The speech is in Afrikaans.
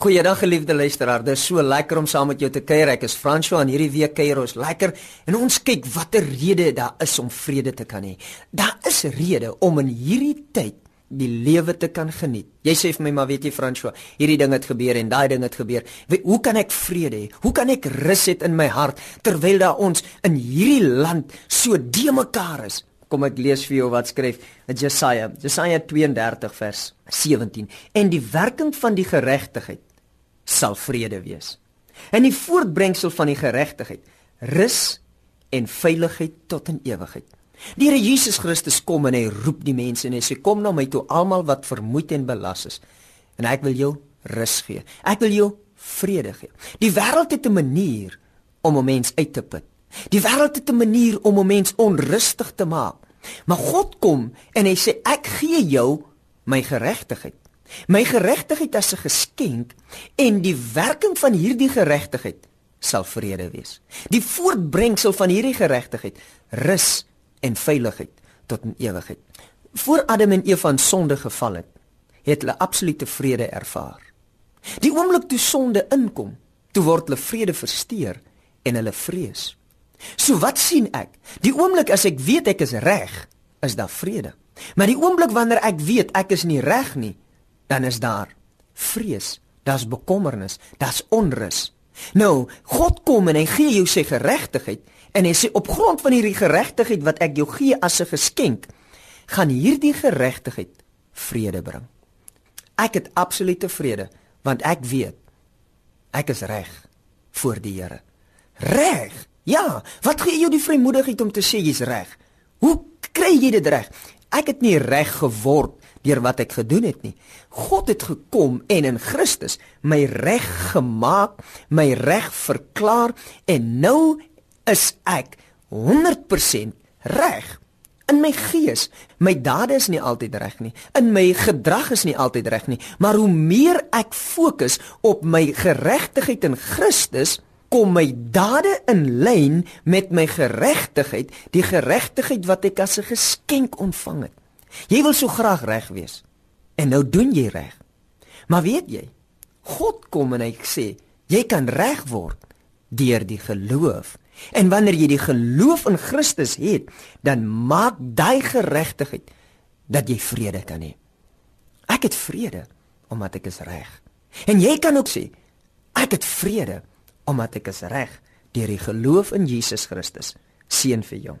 Goeiedag geliefde luisteraar. Dit is so lekker om saam met jou te kuier. Ek is François en hierdie week kuier ons lekker en ons kyk watter rede daar is om vrede te kan hê. Daar is rede om in hierdie tyd die lewe te kan geniet. Jy sê vir my maar weet jy François, hierdie ding het gebeur en daai ding het gebeur. Weet, hoe kan ek vrede hê? Hoe kan ek rus hê in my hart terwyl daar ons in hierdie land so de mekaar is? Kom ek lees vir jou wat skryf Jesaja, Jesaja 32 vers 17. En die werking van die geregtigheid sal vrede wees. En die voortbrengsel van die geregtigheid rus en veiligheid tot in ewigheid. Die Here Jesus Christus kom en hy roep die mense en hy sê kom na my toe almal wat vermoeid en belas is en ek wil jou rus gee. Ek wil jou vrede gee. Die wêreld het 'n manier om 'n mens uit te put. Die wêreld het 'n manier om 'n mens onrustig te maak. Maar God kom en hy sê ek gee jou my geregtigheid. My geregtigheid as 'n geskenk en die werking van hierdie geregtigheid sal vrede wees. Die voortbrengsel van hierdie geregtigheid rus en veiligheid tot in ewigheid. Voor Adam en Eva in sonde geval het, het hulle absolute vrede ervaar. Die oomblik toe sonde inkom, toe word hulle vrede versteur en hulle vrees. So wat sien ek? Die oomblik as ek weet ek is reg, is daar vrede. Maar die oomblik wanneer ek weet ek is nie reg nie, dan is daar vrees, daar's bekommernis, daar's onrus. Nou, God kom en hy gee jou sy geregtigheid en hy sê op grond van hierdie geregtigheid wat ek jou gee as 'n geskenk, gaan hierdie geregtigheid vrede bring. Ek het absolute vrede want ek weet ek is reg voor die Here. Reg. Ja, wat gee jou die vrymoedigheid om te sê jy's reg? Hoe kry jy dit reg? Ek het nie reg geword deur wat ek gedoen het nie. God het gekom en in Christus my reg gemaak, my reg verklaar en nou is ek 100% reg in my gees. My dade is nie altyd reg nie. In my gedrag is nie altyd reg nie, maar hoe meer ek fokus op my geregtigheid in Christus, kom my dade in lyn met my geregtigheid, die geregtigheid wat ek as 'n geskenk ontvang het. Jy wil so graag reg wees. En nou doen jy reg. Maar weet jy, God kom en hy sê, jy kan reg word deur die geloof. En wanneer jy die geloof in Christus het, dan maak daai geregtigheid dat jy vrede kan hê. Ek het vrede omdat ek is reg. En jy kan ook sê, ek het vrede omdat ek is reg deur die geloof in Jesus Christus. Seën vir jou.